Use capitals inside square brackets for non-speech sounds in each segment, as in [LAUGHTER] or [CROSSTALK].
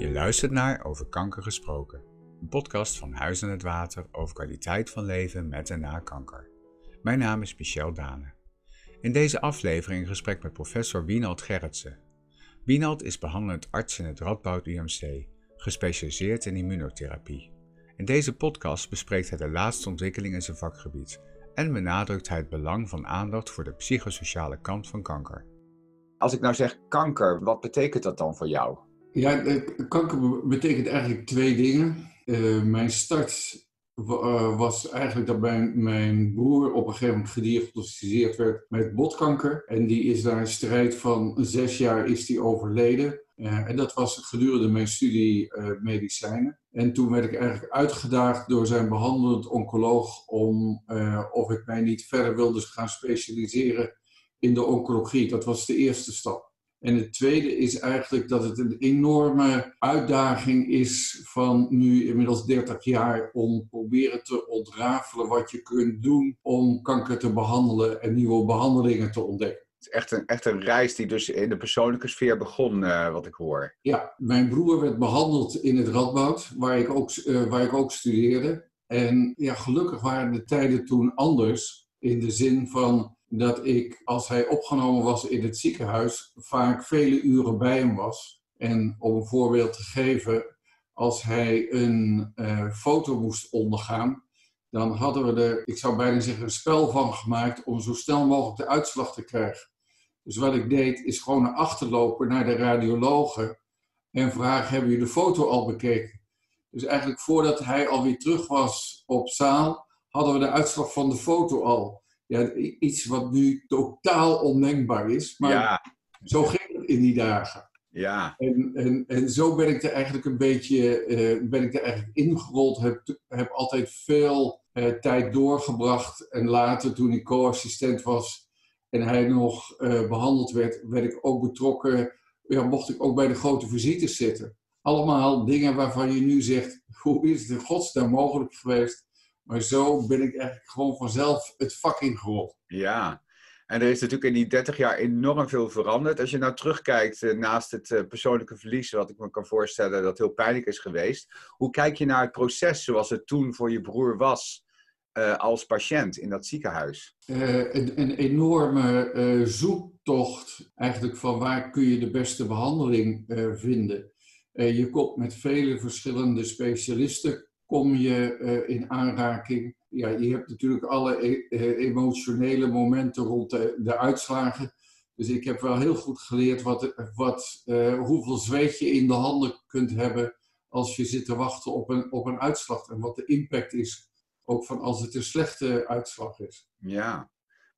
Je luistert naar Over Kanker Gesproken, een podcast van Huis aan het Water over kwaliteit van leven met en na kanker. Mijn naam is Michel Dane. In deze aflevering gesprek met professor Wienald Gerritsen. Wienald is behandelend arts in het Radboud UMC, gespecialiseerd in immunotherapie. In deze podcast bespreekt hij de laatste ontwikkelingen in zijn vakgebied en benadrukt hij het belang van aandacht voor de psychosociale kant van kanker. Als ik nou zeg kanker, wat betekent dat dan voor jou? Ja, kanker betekent eigenlijk twee dingen. Uh, mijn start uh, was eigenlijk dat mijn, mijn broer op een gegeven moment gediagnosticeerd werd met botkanker. En die is na een strijd van zes jaar is die overleden. Uh, en dat was gedurende mijn studie medicijnen. En toen werd ik eigenlijk uitgedaagd door zijn behandelend oncoloog om of ik mij niet verder wilde gaan specialiseren in de oncologie. Dat was de eerste stap. En het tweede is eigenlijk dat het een enorme uitdaging is van nu inmiddels 30 jaar om proberen te ontrafelen wat je kunt doen om kanker te behandelen en nieuwe behandelingen te ontdekken. Het is echt een, echt een reis die dus in de persoonlijke sfeer begon, uh, wat ik hoor. Ja, mijn broer werd behandeld in het Radboud, waar ik ook, uh, waar ik ook studeerde. En ja, gelukkig waren de tijden toen anders. In de zin van dat ik, als hij opgenomen was in het ziekenhuis, vaak vele uren bij hem was. En om een voorbeeld te geven, als hij een uh, foto moest ondergaan, dan hadden we er, ik zou bijna zeggen, een spel van gemaakt om zo snel mogelijk de uitslag te krijgen. Dus wat ik deed, is gewoon naar achterlopen naar de radiologen en vragen, hebben jullie de foto al bekeken? Dus eigenlijk voordat hij alweer terug was op zaal, hadden we de uitslag van de foto al ja, iets wat nu totaal ondenkbaar is. Maar ja. zo ging het in die dagen. Ja. En, en, en zo ben ik er eigenlijk een beetje uh, ben ik er eigenlijk ingerold. Heb, heb altijd veel uh, tijd doorgebracht. En later, toen ik co-assistent was en hij nog uh, behandeld werd, werd ik ook betrokken. Ja, mocht ik ook bij de grote visites zitten. Allemaal dingen waarvan je nu zegt: [LAUGHS] hoe is het in godsnaam mogelijk geweest maar zo ben ik eigenlijk gewoon vanzelf het vak ingerold. Ja, en er is natuurlijk in die 30 jaar enorm veel veranderd. Als je nou terugkijkt eh, naast het eh, persoonlijke verlies, wat ik me kan voorstellen dat heel pijnlijk is geweest. Hoe kijk je naar het proces zoals het toen voor je broer was uh, als patiënt in dat ziekenhuis? een, een, enorme zoektocht eigenlijk van waar kun je de beste behandeling vinden. je komt met vele verschillende specialisten kom je uh, in aanraking. Ja, je hebt natuurlijk alle e eh, emotionele momenten rond de, de, uitslagen. Dus ik heb wel heel goed geleerd wat, wat, uh, hoeveel zweet je in de handen kunt hebben als je zit te wachten op een, op een uitslag. En wat de impact is, ook van als het een slechte uitslag is. Ja,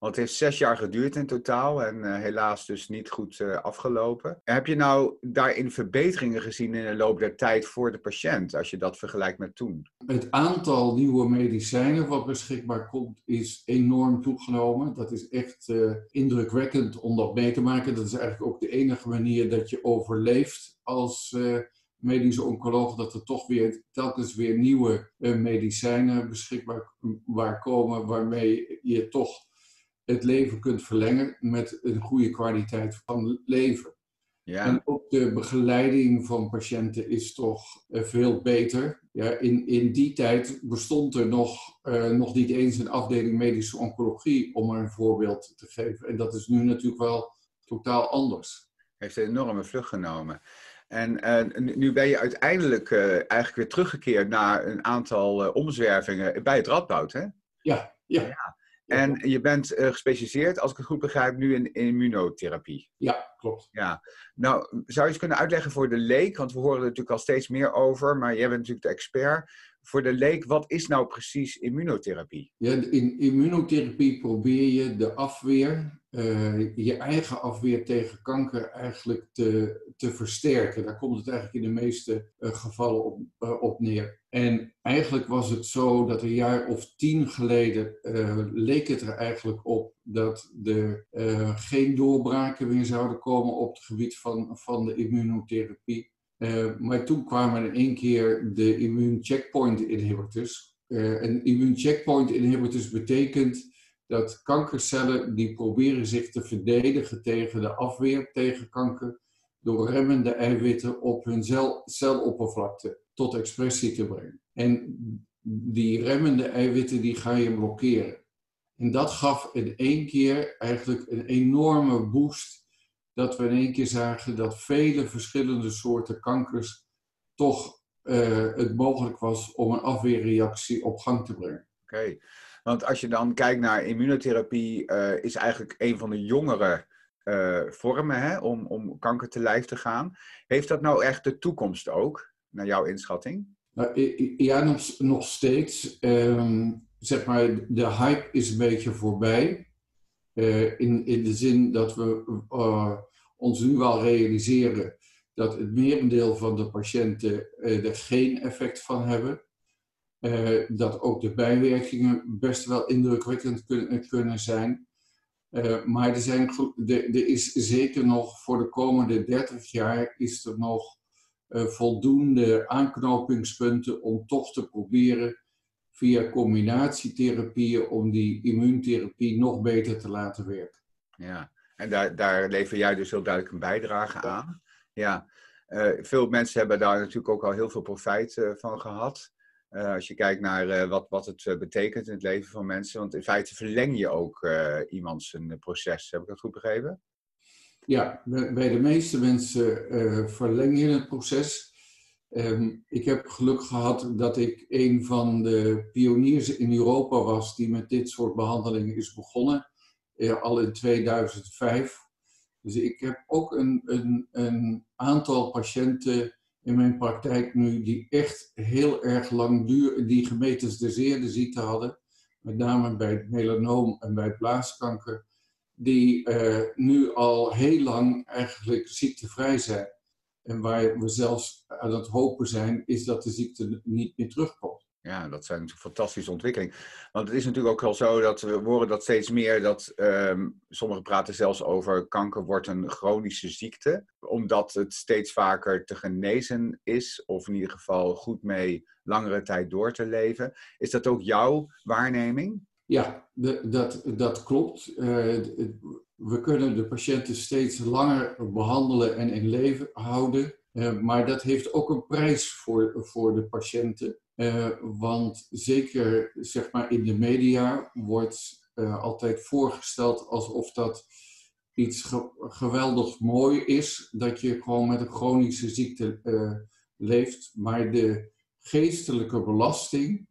want het heeft zes jaar geduurd in totaal en uh, helaas dus niet goed uh, afgelopen. Heb je nou daarin verbeteringen gezien in de loop der tijd voor de patiënt, als je dat vergelijkt met toen? Het aantal nieuwe medicijnen wat beschikbaar komt is enorm toegenomen. Dat is echt uh, indrukwekkend om dat mee te maken. Dat is eigenlijk ook de enige manier dat je overleeft als medische oncoloog, dat er toch weer telkens weer nieuwe medicijnen beschikbaar komen waarmee je toch het leven kunt verlengen met een goede kwaliteit van leven. Ja. En ook de begeleiding van patiënten is toch uh, veel beter. Ja, in, in die tijd bestond er nog, uh, nog niet eens een afdeling medische oncologie, om er een voorbeeld te geven. En dat is nu natuurlijk wel totaal anders. Heeft een enorme vlucht genomen. En uh, nu ben je uiteindelijk eigenlijk weer teruggekeerd naar een aantal omzwervingen bij het Radboud, hè? Ja, ja. ja. En je bent uh, gespecialiseerd, als ik het goed begrijp, nu in, immunotherapie. Ja, klopt. Ja. Nou, zou je eens kunnen uitleggen voor de leek, want we horen er natuurlijk al steeds meer over, maar jij bent natuurlijk de expert. Voor de leek, wat is nou precies immunotherapie? Ja, in immunotherapie probeer je de afweer, uh, je eigen afweer tegen kanker eigenlijk te, te versterken. Daar komt het eigenlijk in de meeste uh, gevallen op, uh, op neer. En eigenlijk was het zo dat een jaar of tien geleden leek het er eigenlijk op dat er geen doorbraken meer zouden komen op het gebied van, van de immunotherapie. Maar toen kwamen in één keer de immune checkpoint inhibitors. en immune checkpoint inhibitors betekent dat kankercellen die proberen zich te verdedigen tegen de afweer tegen kanker, door remmende eiwitten op hun cel, celoppervlakte tot expressie te brengen. En die remmende eiwitten die ga je blokkeren. En dat gaf in één keer eigenlijk een enorme boost. Dat we in één keer zagen dat vele verschillende soorten kankers toch uh, het mogelijk was om een afweerreactie op gang te brengen. Oké, want als je dan kijkt naar immunotherapie, uh, is eigenlijk een van de jongere uh, vormen hè, om, om kanker te lijf te gaan. Heeft dat nou echt de toekomst ook, naar jouw inschatting? Nou, ja, nog, nog steeds. Um, zeg maar, de hype is een beetje voorbij. Uh, in, in de zin dat we ons nu wel realiseren dat het merendeel van de patiënten er geen effect van hebben. Dat ook de bijwerkingen best wel indrukwekkend kunnen, kunnen zijn. maar er, zijn, is zeker nog voor de komende 30 jaar is er nog voldoende aanknopingspunten om toch te proberen via combinatietherapieën om die immuuntherapie nog beter te laten werken. Ja, en daar, daar lever jij dus heel duidelijk een bijdrage aan. Ja, veel mensen hebben daar natuurlijk ook al heel veel profijt van gehad. Uh, als je kijkt naar wat, wat het betekent in het leven van mensen. Want in feite verleng je ook iemand zijn proces. Heb ik dat goed begrepen? Ja, bij de meeste mensen verleng je het proces. Um, ik heb geluk gehad dat ik een van de pioniers in Europa was die met dit soort behandelingen is begonnen, eh, al in 2005. Dus ik heb ook een, een, een, aantal patiënten in mijn praktijk nu die echt heel erg lang duur, die gemetastaseerde ziekte hadden, met name bij het melanoom en bij blaaskanker, die uh, nu al heel lang eigenlijk ziektevrij zijn. En waar we zelfs aan het hopen zijn, is dat de ziekte niet meer terugkomt. Ja, dat zijn natuurlijk fantastische ontwikkelingen. Want het is natuurlijk ook wel zo dat we horen dat steeds meer dat um, sommigen praten zelfs over kanker wordt een chronische ziekte, omdat het steeds vaker te genezen is, of in ieder geval goed mee langere tijd door te leven. Is dat ook jouw waarneming? Ja, dat, dat klopt. Uh, we kunnen de patiënten steeds langer behandelen en in leven houden. Uh, maar dat heeft ook een prijs voor, voor de patiënten. Uh, want zeker zeg maar, in de media wordt uh, altijd voorgesteld alsof dat iets ge geweldig mooi is. Dat je gewoon met een chronische ziekte leeft. Maar de geestelijke belasting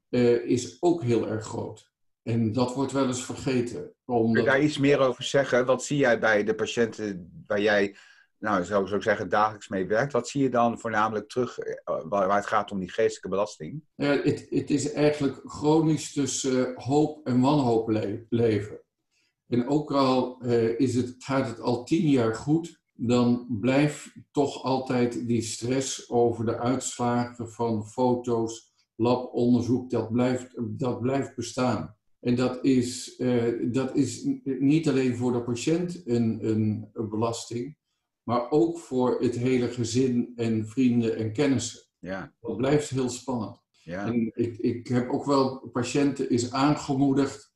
is ook heel erg groot. En dat wordt wel eens vergeten. Omdat... Kun je daar iets meer over zeggen? Wat zie jij bij de patiënten waar jij, nou zou, zou ik zeggen, dagelijks mee werkt? Wat zie je dan voornamelijk terug eh, waar, het gaat om die geestelijke belasting? Ja, het, is eigenlijk chronisch tussen hoop en wanhoop le leven. En ook al is het, gaat het al tien jaar goed, dan blijft toch altijd die stress over de uitslagen van foto's, labonderzoek, dat blijft, dat blijft bestaan. En dat is, dat is niet alleen voor de patiënt een, een, belasting, maar ook voor het hele gezin en vrienden en kennissen. Ja. Dat blijft heel spannend. Ja. En ik, ik heb ook wel patiënten is aangemoedigd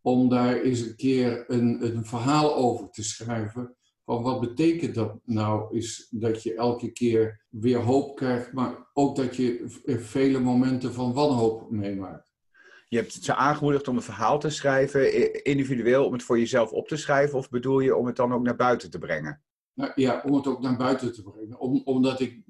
om daar eens een keer een, een verhaal over te schrijven. Van wat betekent dat nou is dat je elke keer weer hoop krijgt, maar ook dat je vele momenten van wanhoop meemaakt. Je hebt ze aangemoedigd om een verhaal te schrijven, individueel om het voor jezelf op te schrijven, of bedoel je om het dan ook naar buiten te brengen? Nou, ja, om het ook naar buiten te brengen. Om, omdat ik,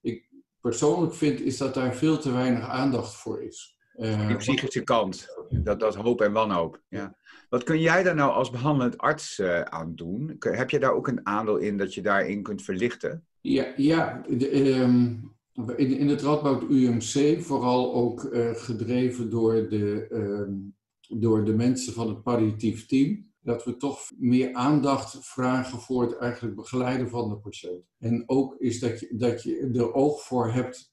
ik persoonlijk vind is dat daar veel te weinig aandacht voor is. Uh, Die psychische kant, dat, dat hoop en wanhoop. Ja. Wat kun jij daar nou als behandelend arts uh, aan doen? Heb je daar ook een aandeel in dat je daarin kunt verlichten? Ja, ja de, um, in, in het Radboud UMC, vooral ook uh, gedreven door de, uh, door de mensen van het palliatief team, dat we toch meer aandacht vragen voor het eigenlijk begeleiden van de patiënt. En ook is dat je, dat je er oog voor hebt,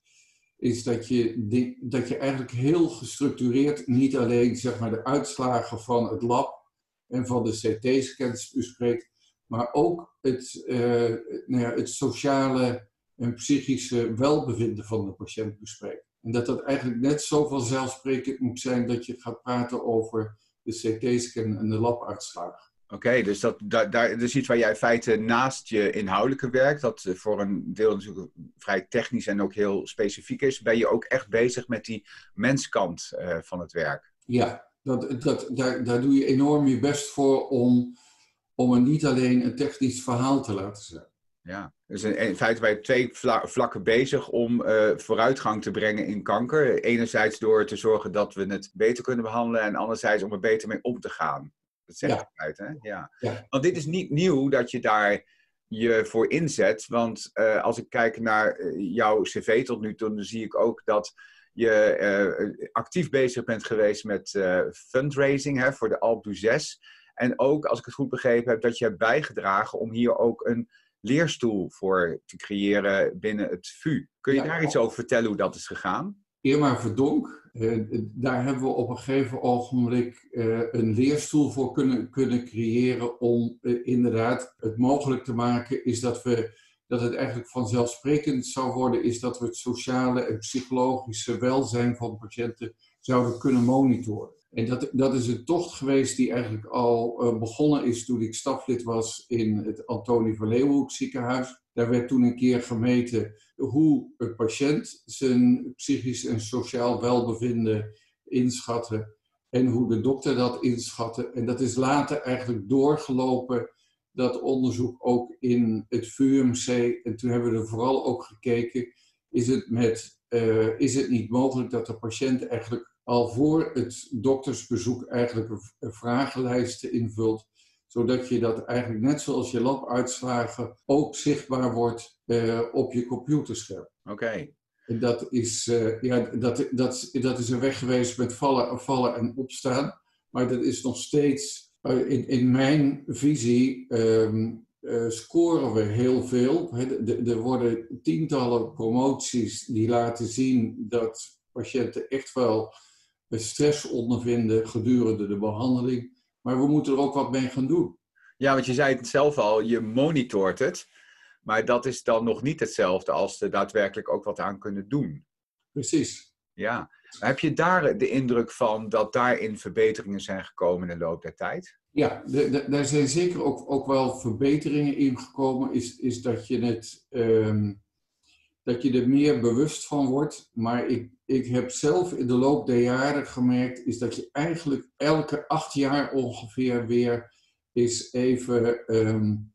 is dat je, dat je eigenlijk heel gestructureerd niet alleen zeg maar, de uitslagen van het lab en van de CT-scans bespreekt, maar ook het, uh, nou ja, het sociale en psychische welbevinden van de patiënt bespreekt. En dat dat eigenlijk net zo vanzelfsprekend moet zijn dat je gaat praten over de CT-scan en de labuitslag. Oké, dus dat daar, daar is iets waar jij in feite naast je inhoudelijke werk, dat eh, voor een deel natuurlijk vrij technisch en ook heel specifiek is, ben je ook echt bezig met die menskant uh, van het werk. Ja, dat, dat, daar, daar doe je enorm je best voor om, om er niet alleen een technisch verhaal te laten zijn. Ja, dus in, feite ben je twee vlakken bezig om uh, vooruitgang te brengen in kanker. Enerzijds door te zorgen dat we het beter kunnen behandelen en anderzijds om er beter mee om te gaan. Dat zegt ja. uit, hè? Ja. ja. Want dit is niet nieuw dat je daar je voor inzet. Want uh, als ik kijk naar uh, jouw cv tot nu toe, dan zie ik ook dat je uh, actief bezig bent geweest met fundraising hè, voor de Alp 6. En ook, als ik het goed begrepen heb, dat je hebt bijgedragen om hier ook een leerstoel voor te creëren binnen het VU. Kun je daar iets over vertellen hoe dat is gegaan? Irma Verdonk, eh, daar hebben we op een gegeven ogenblik eh, een leerstoel voor kunnen, kunnen creëren om eh, inderdaad het mogelijk te maken is dat, we, dat het eigenlijk vanzelfsprekend zou worden is dat we het sociale en psychologische welzijn van patiënten zouden kunnen monitoren. En dat, dat is een tocht geweest die eigenlijk al uh, begonnen is toen ik staflid was in het Antonie van Leeuwenhoek ziekenhuis. Daar werd toen een keer gemeten hoe een patiënt zijn psychisch en sociaal welbevinden inschatte en hoe de dokter dat inschatte. En dat is later eigenlijk doorgelopen, dat onderzoek ook in het VUMC. En toen hebben we er vooral ook gekeken, is het, met, uh, is het niet mogelijk dat de patiënt eigenlijk al voor het doktersbezoek eigenlijk een vragenlijst invult, zodat je dat eigenlijk net zoals je labuitslagen ook zichtbaar wordt uh, op je computerscherm. Oké. En dat is, uh, ja, dat, dat, dat is een weg geweest met vallen, vallen en opstaan, maar dat is nog steeds, uh, in, in mijn visie, um, scoren we heel veel. Er worden tientallen promoties die laten zien dat patiënten echt wel stress ondervinden gedurende de behandeling. Maar we moeten er ook wat mee gaan doen. Ja, want je zei het zelf al, je monitort het. Maar dat is dan nog niet hetzelfde als er daadwerkelijk ook wat aan kunnen doen. Precies. Ja. Heb je daar de indruk van dat daarin verbeteringen zijn gekomen in de loop der tijd? Ja, daar zijn zeker ook, ook wel verbeteringen in gekomen. Is, is dat, je het, ehm, dat je er meer bewust van wordt. Maar ik ik heb zelf in de loop der jaren gemerkt, is dat je eigenlijk elke acht jaar ongeveer weer eens even um,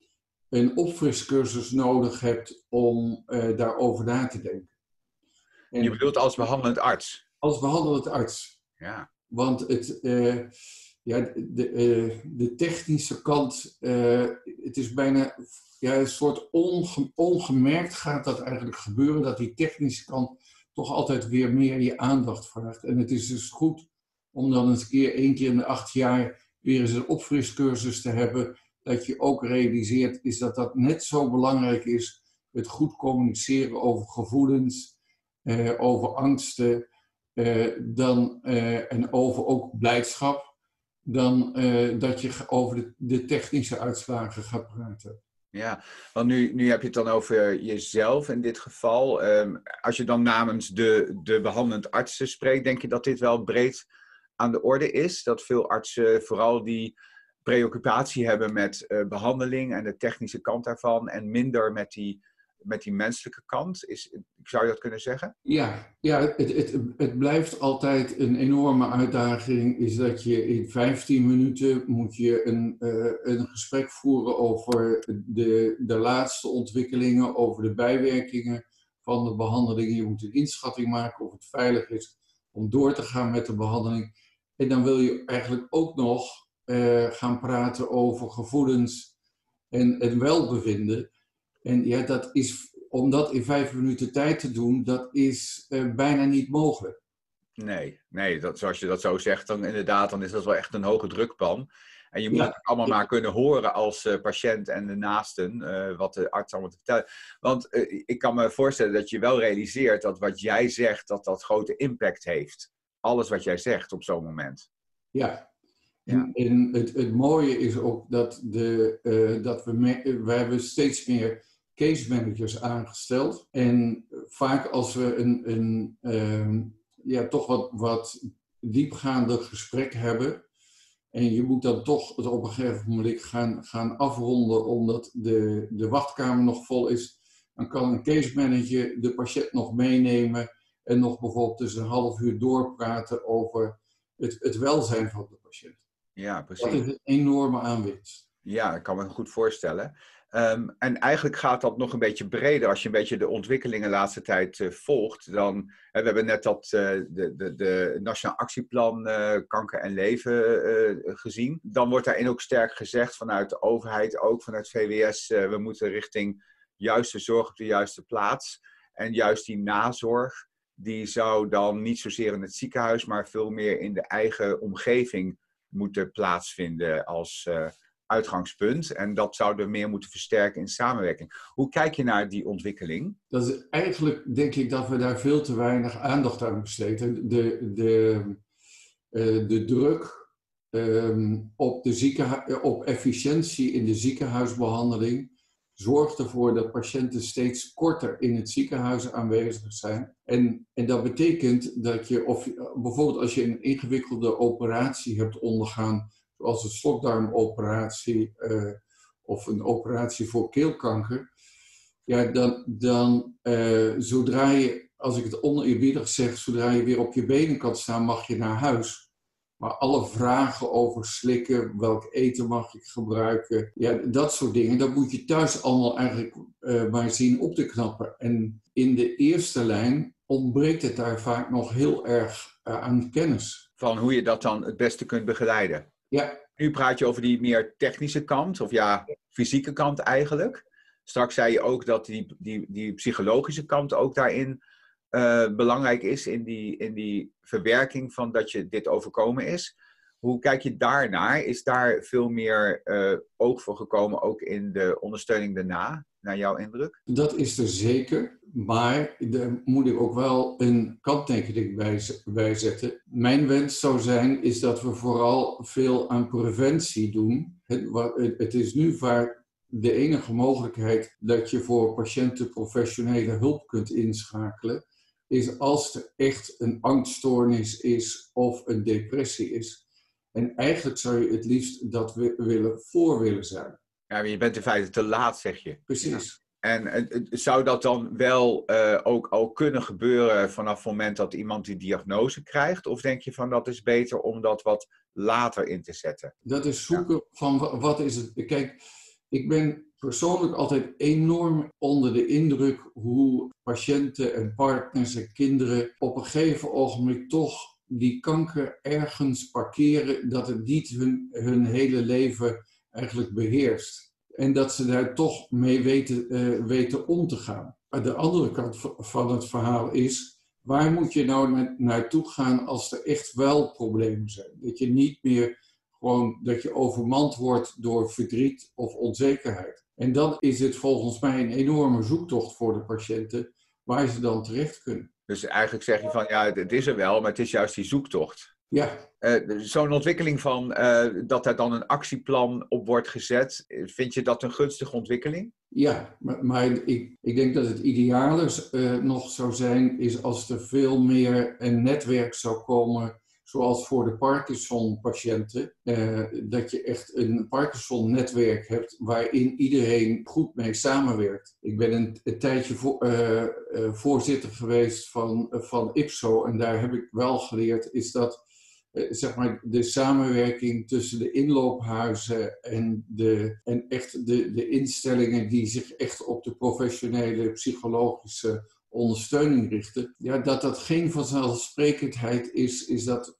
een opfriscursus nodig hebt om uh, daarover na te denken. En je bedoelt als behandelend arts? Als behandelend arts. Ja. Want het, uh, ja, de, de technische kant, het is bijna ja, een soort onge ongemerkt gaat dat eigenlijk gebeuren, dat die technische kant toch altijd weer meer je aandacht vraagt. En het is dus goed om dan eens een keer, één keer in de acht jaar, weer eens een opfriscursus te hebben. Dat je ook realiseert is dat dat net zo belangrijk is. Het goed communiceren over gevoelens, eh, over angsten eh, dan, eh, en over ook blijdschap. Dan eh, dat je over de, de technische uitslagen gaat praten. Ja, want nu, nu heb je het dan over jezelf in dit geval. Um, als je dan namens de, de behandelend artsen spreekt, denk je dat dit wel breed aan de orde is? Dat veel artsen vooral die preoccupatie hebben met uh, behandeling en de technische kant daarvan en minder met die met die menselijke kant? Is, zou je dat kunnen zeggen? Ja, ja het, het, het blijft altijd een enorme uitdaging. Is dat je in 15 minuten moet je een, uh, een gesprek voeren over de, de laatste ontwikkelingen, over de bijwerkingen van de behandeling. Je moet een inschatting maken of het veilig is om door te gaan met de behandeling. En dan wil je eigenlijk ook nog uh, gaan praten over gevoelens en het welbevinden. En ja, dat is, om dat in vijf minuten tijd te doen, dat is uh, bijna niet mogelijk. Nee, nee dat, zoals je dat zo zegt, dan inderdaad, dan is dat wel echt een hoge drukpan. En je moet ja, het allemaal maar kunnen horen als uh, patiënt en de naasten, uh, wat de arts allemaal te vertellen. Want ik kan me voorstellen dat je wel realiseert dat wat jij zegt, dat dat grote impact heeft. Alles wat jij zegt op zo'n moment. Ja, ja. En, en het, het, mooie is ook dat, de, dat we, me, we hebben steeds meer case managers aangesteld. En vaak als we een, een uh, ja, toch wat, wat diepgaande gesprek hebben, En je moet dan toch het op een gegeven moment gaan, gaan afronden omdat de, de wachtkamer nog vol is. Dan kan een case manager de patiënt nog meenemen en nog bijvoorbeeld dus een half uur doorpraten over het, het welzijn van de patiënt. Ja, precies. Dat is een enorme aanwinst. Ja, ik kan me goed voorstellen. Ehm, en eigenlijk gaat dat nog een beetje breder. Als je een beetje de ontwikkelingen de laatste tijd uh, volgt, dan. we hebben net dat uh, de, de, de Nationaal Actieplan uh, Kanker en Leven gezien. Dan wordt daarin ook sterk gezegd vanuit de overheid, ook vanuit VWS, we moeten richting juiste zorg op de juiste plaats. En juist die nazorg, die zou dan niet zozeer in het ziekenhuis, maar veel meer in de eigen omgeving moeten plaatsvinden als uitgangspunt. En dat zouden we meer moeten versterken in samenwerking. Hoe kijk je naar die ontwikkeling? Dat is eigenlijk, denk ik, dat we daar veel te weinig aandacht aan besteden. De, de, uh, de druk um, op, de op efficiëntie in de ziekenhuisbehandeling zorgt ervoor dat patiënten steeds korter in het ziekenhuis aanwezig zijn. En, en dat betekent dat je, of bijvoorbeeld als je een ingewikkelde operatie hebt ondergaan, zoals een slokdarmoperatie uh, of een operatie voor keelkanker, ja, dan, dan uh, zodra je, als ik het oneerbiedig zeg, zodra je weer op je benen kan staan, mag je naar huis. Maar alle vragen over slikken, welk eten mag ik gebruiken, ja, dat soort dingen, dat moet je thuis allemaal eigenlijk uh, maar zien op te knappen. En in de eerste lijn ontbreekt het daar vaak nog heel erg aan kennis. Van hoe je dat dan het beste kunt begeleiden. Ja. Nu praat je over die meer technische kant, of ja, fysieke kant eigenlijk. Straks zei je ook dat die, die, die psychologische kant ook daarin uh, belangrijk is, in die, in die verwerking van dat je dit overkomen is. Hoe kijk je daarnaar? Is daar veel meer uh, oog voor gekomen, ook in de ondersteuning daarna, naar jouw indruk? Dat is er zeker. Maar daar moet ik ook wel een kanttekening bij, zetten. Mijn wens zou zijn, is dat we vooral veel aan preventie doen. Het, het is nu vaak de enige mogelijkheid dat je voor patiënten professionele hulp kunt inschakelen. Is als er echt een angststoornis is of een depressie is. En eigenlijk zou je het liefst dat we willen voor willen zijn. Ja, je bent in feite te laat, zeg je. Precies. En zou dat dan wel uh, ook al kunnen gebeuren vanaf het moment dat iemand die diagnose krijgt? Of denk je van dat is beter om dat wat later in te zetten? Dat is zoeken ja. van wat is het. Kijk, ik ben persoonlijk altijd enorm onder de indruk hoe patiënten en partners en kinderen op een gegeven ogenblik toch die kanker ergens parkeren dat het niet hun, hun hele leven eigenlijk beheerst. En dat ze daar toch mee weten, uh, weten om te gaan. Maar de andere kant van het verhaal is, waar moet je nou naartoe gaan als er echt wel problemen zijn? Dat je niet meer gewoon, dat je overmand wordt door verdriet of onzekerheid. En dan is het volgens mij een enorme zoektocht voor de patiënten waar ze dan terecht kunnen. Dus eigenlijk zeg je van, ja, het is er wel, maar het is juist die zoektocht. Ja. Uh, Zo'n ontwikkeling van uh, dat er dan een actieplan op wordt gezet, vind je dat een gunstige ontwikkeling? Ja, maar, maar ik, ik denk dat het ideale uh, nog zou zijn, is als er veel meer een netwerk zou komen, zoals voor de Parkinson-patiënten, dat je echt een Parkinson-netwerk hebt waarin iedereen goed mee samenwerkt. Ik ben een, een tijdje voor, voorzitter geweest van, van IPSO en daar heb ik wel geleerd, is dat zeg maar, de samenwerking tussen de inloophuizen en, de, en echt de, de instellingen die zich echt op de professionele psychologische ondersteuning richten, ja, dat dat geen vanzelfsprekendheid is, is dat,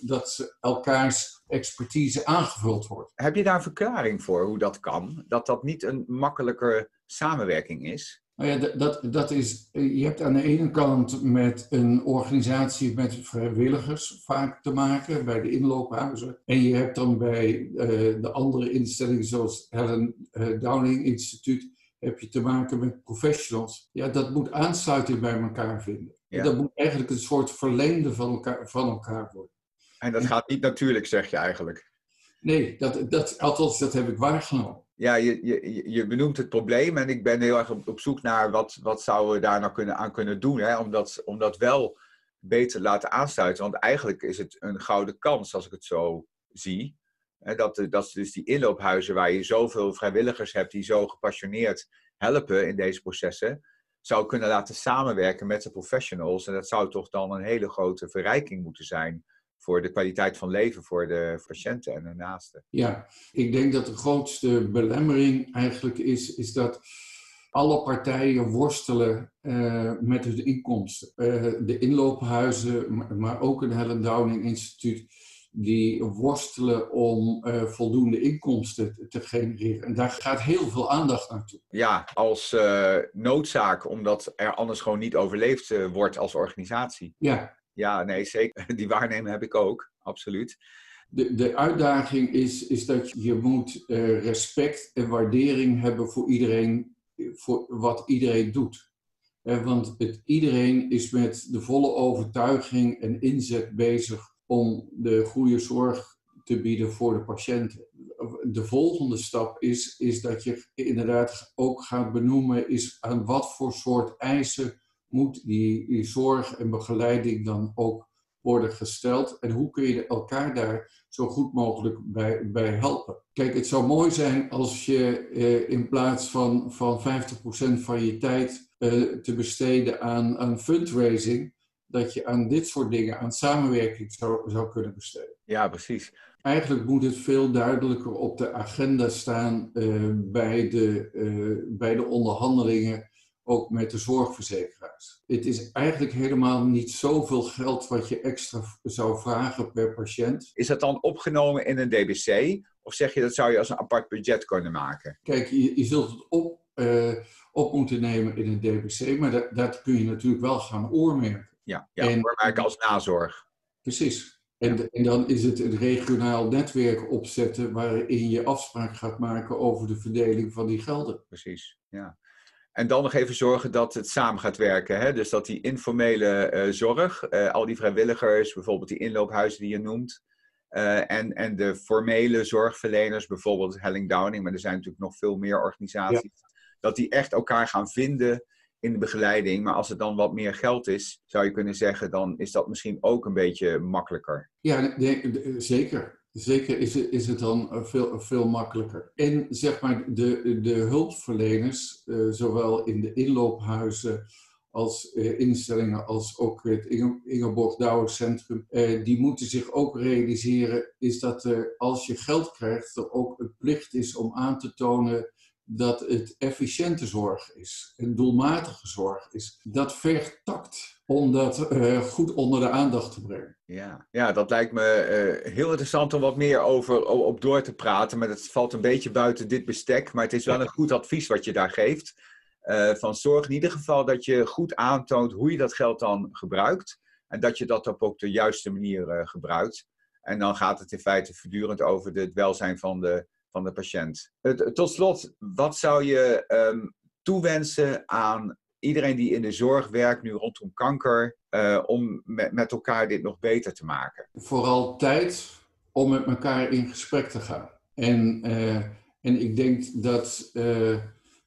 dat elkaars expertise aangevuld wordt. Heb je daar een verklaring voor hoe dat kan? Dat dat niet een makkelijke samenwerking is? Nou ja, dat, dat is, je hebt aan de ene kant met een organisatie met vrijwilligers vaak te maken bij de inloophuizen. En je hebt dan bij uh, de andere instellingen zoals Helen uh, Downing Instituut heb je te maken met professionals. Ja, dat moet aansluiting bij elkaar vinden. Ja. Dat moet eigenlijk een soort verlengde van elkaar, van elkaar worden. En dat en, gaat niet natuurlijk, zeg je eigenlijk. Nee, dat, dat, althans, dat heb ik waargenomen ja, je, je, je benoemt het probleem en ik ben heel erg op, op zoek naar wat, wat zouden we daar nou kunnen, aan kunnen doen. Hè? Om, dat, om dat wel beter te laten aansluiten. Want eigenlijk is het een gouden kans, als ik het zo zie. Dat, dat is dus die inloophuizen waar je zoveel vrijwilligers hebt die zo gepassioneerd helpen in deze processen, zou kunnen laten samenwerken met de professionals. En dat zou toch dan een hele grote verrijking moeten zijn voor de kwaliteit van leven voor de patiënten en hun naasten. Ja, ik denk dat de grootste belemmering eigenlijk is, is dat alle partijen worstelen uh, met hun inkomsten. Uh, de inloophuizen, maar ook een Helen Downing Instituut, die worstelen om uh, voldoende inkomsten te genereren. En daar gaat heel veel aandacht naartoe. Ja, als noodzaak, omdat er anders gewoon niet overleefd wordt als organisatie. Ja. Ja, nee, zeker. [LAUGHS] Die waarneming heb ik ook, absoluut. De, de uitdaging is, is dat je moet respect en waardering hebben voor iedereen voor wat iedereen doet. Want het, iedereen is met de volle overtuiging en inzet bezig om de goede zorg te bieden voor de patiënten. De volgende stap is, is dat je inderdaad ook gaat benoemen is aan wat voor soort eisen moet die, die zorg en begeleiding dan ook worden gesteld en hoe kun je elkaar daar zo goed mogelijk bij, bij helpen. Kijk, het zou mooi zijn als je eh, in plaats van, van 50% van je tijd eh, te besteden aan, aan fundraising, dat je aan dit soort dingen, aan samenwerking zou, zou kunnen besteden. Ja, precies. Eigenlijk moet het veel duidelijker op de agenda staan uh, bij, de, uh, bij de onderhandelingen ook met de zorgverzekeraars. Het is eigenlijk helemaal niet zoveel geld wat je extra zou vragen per patiënt. Is dat dan opgenomen in een DBC? Of zeg je dat zou je als een apart budget kunnen maken? Kijk, je, je zult het op, uh, op moeten nemen in een DBC, maar dat, dat kun je natuurlijk wel gaan oormerken. Ja, ja en, oormerken als nazorg. Precies. En, en, dan is het een regionaal netwerk opzetten waarin je afspraak gaat maken over de verdeling van die gelden. Precies, ja. En dan nog even zorgen dat het samen gaat werken. Hè? Dus dat die informele uh, zorg, uh, al die vrijwilligers, bijvoorbeeld die inloophuizen die je noemt, uh, en, en de formele zorgverleners, bijvoorbeeld Helling Downing, maar er zijn natuurlijk nog veel meer organisaties, ja. dat die echt elkaar gaan vinden in de begeleiding. Maar als het dan wat meer geld is, zou je kunnen zeggen, dan is dat misschien ook een beetje makkelijker. Ja, nee, zeker. Zeker is het, is het dan veel, veel makkelijker. En zeg maar, de, de hulpverleners, uh, zowel in de inloophuizen als uh, instellingen, als ook het Inge, Ingeborg Centrum, die moeten zich ook realiseren, is dat er, als je geld krijgt, er ook een plicht is om aan te tonen dat het efficiënte zorg is en doelmatige zorg is. Dat vergt tact om dat uh, goed onder de aandacht te brengen. Ja, ja dat lijkt me uh, heel interessant om wat meer over op door te praten. Maar het valt een beetje buiten dit bestek. Maar het is wel een goed advies wat je daar geeft. Uh, van zorg in ieder geval dat je goed aantoont hoe je dat geld dan gebruikt. En dat je dat op ook de juiste manier gebruikt. En dan gaat het in feite voortdurend over het welzijn van de, van de patiënt. tot slot, wat zou je um, toewensen aan iedereen die in de zorg werkt, nu rondom kanker, uh, om met, elkaar dit nog beter te maken? Vooral tijd om met elkaar in gesprek te gaan. En, uh, en ik denk dat uh,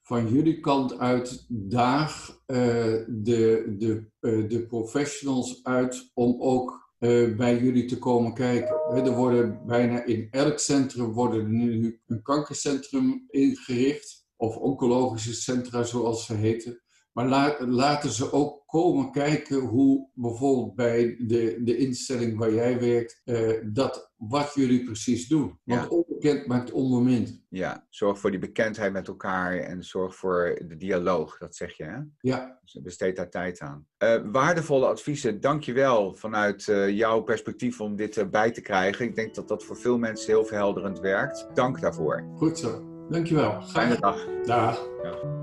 van jullie kant uit daag de, de, de professionals uit om ook bij jullie te komen kijken. Er worden bijna in elk centrum worden nu een kankercentrum ingericht. Of oncologische centra zoals ze heten. Maar la, laten ze ook komen kijken hoe bijvoorbeeld bij de, de instelling waar jij werkt, uh, dat wat jullie precies doen. Want ja. onbekend maakt onbemind. Ja, zorg voor die bekendheid met elkaar en zorg voor de dialoog, dat zeg je hè? Ja. Dus besteed daar tijd aan. Uh, waardevolle adviezen, dankjewel vanuit uh, jouw perspectief om dit bij te krijgen. Ik denk dat dat voor veel mensen heel verhelderend werkt. Dank daarvoor. Goed zo, dankjewel. Fijne dag. Dag. Ja.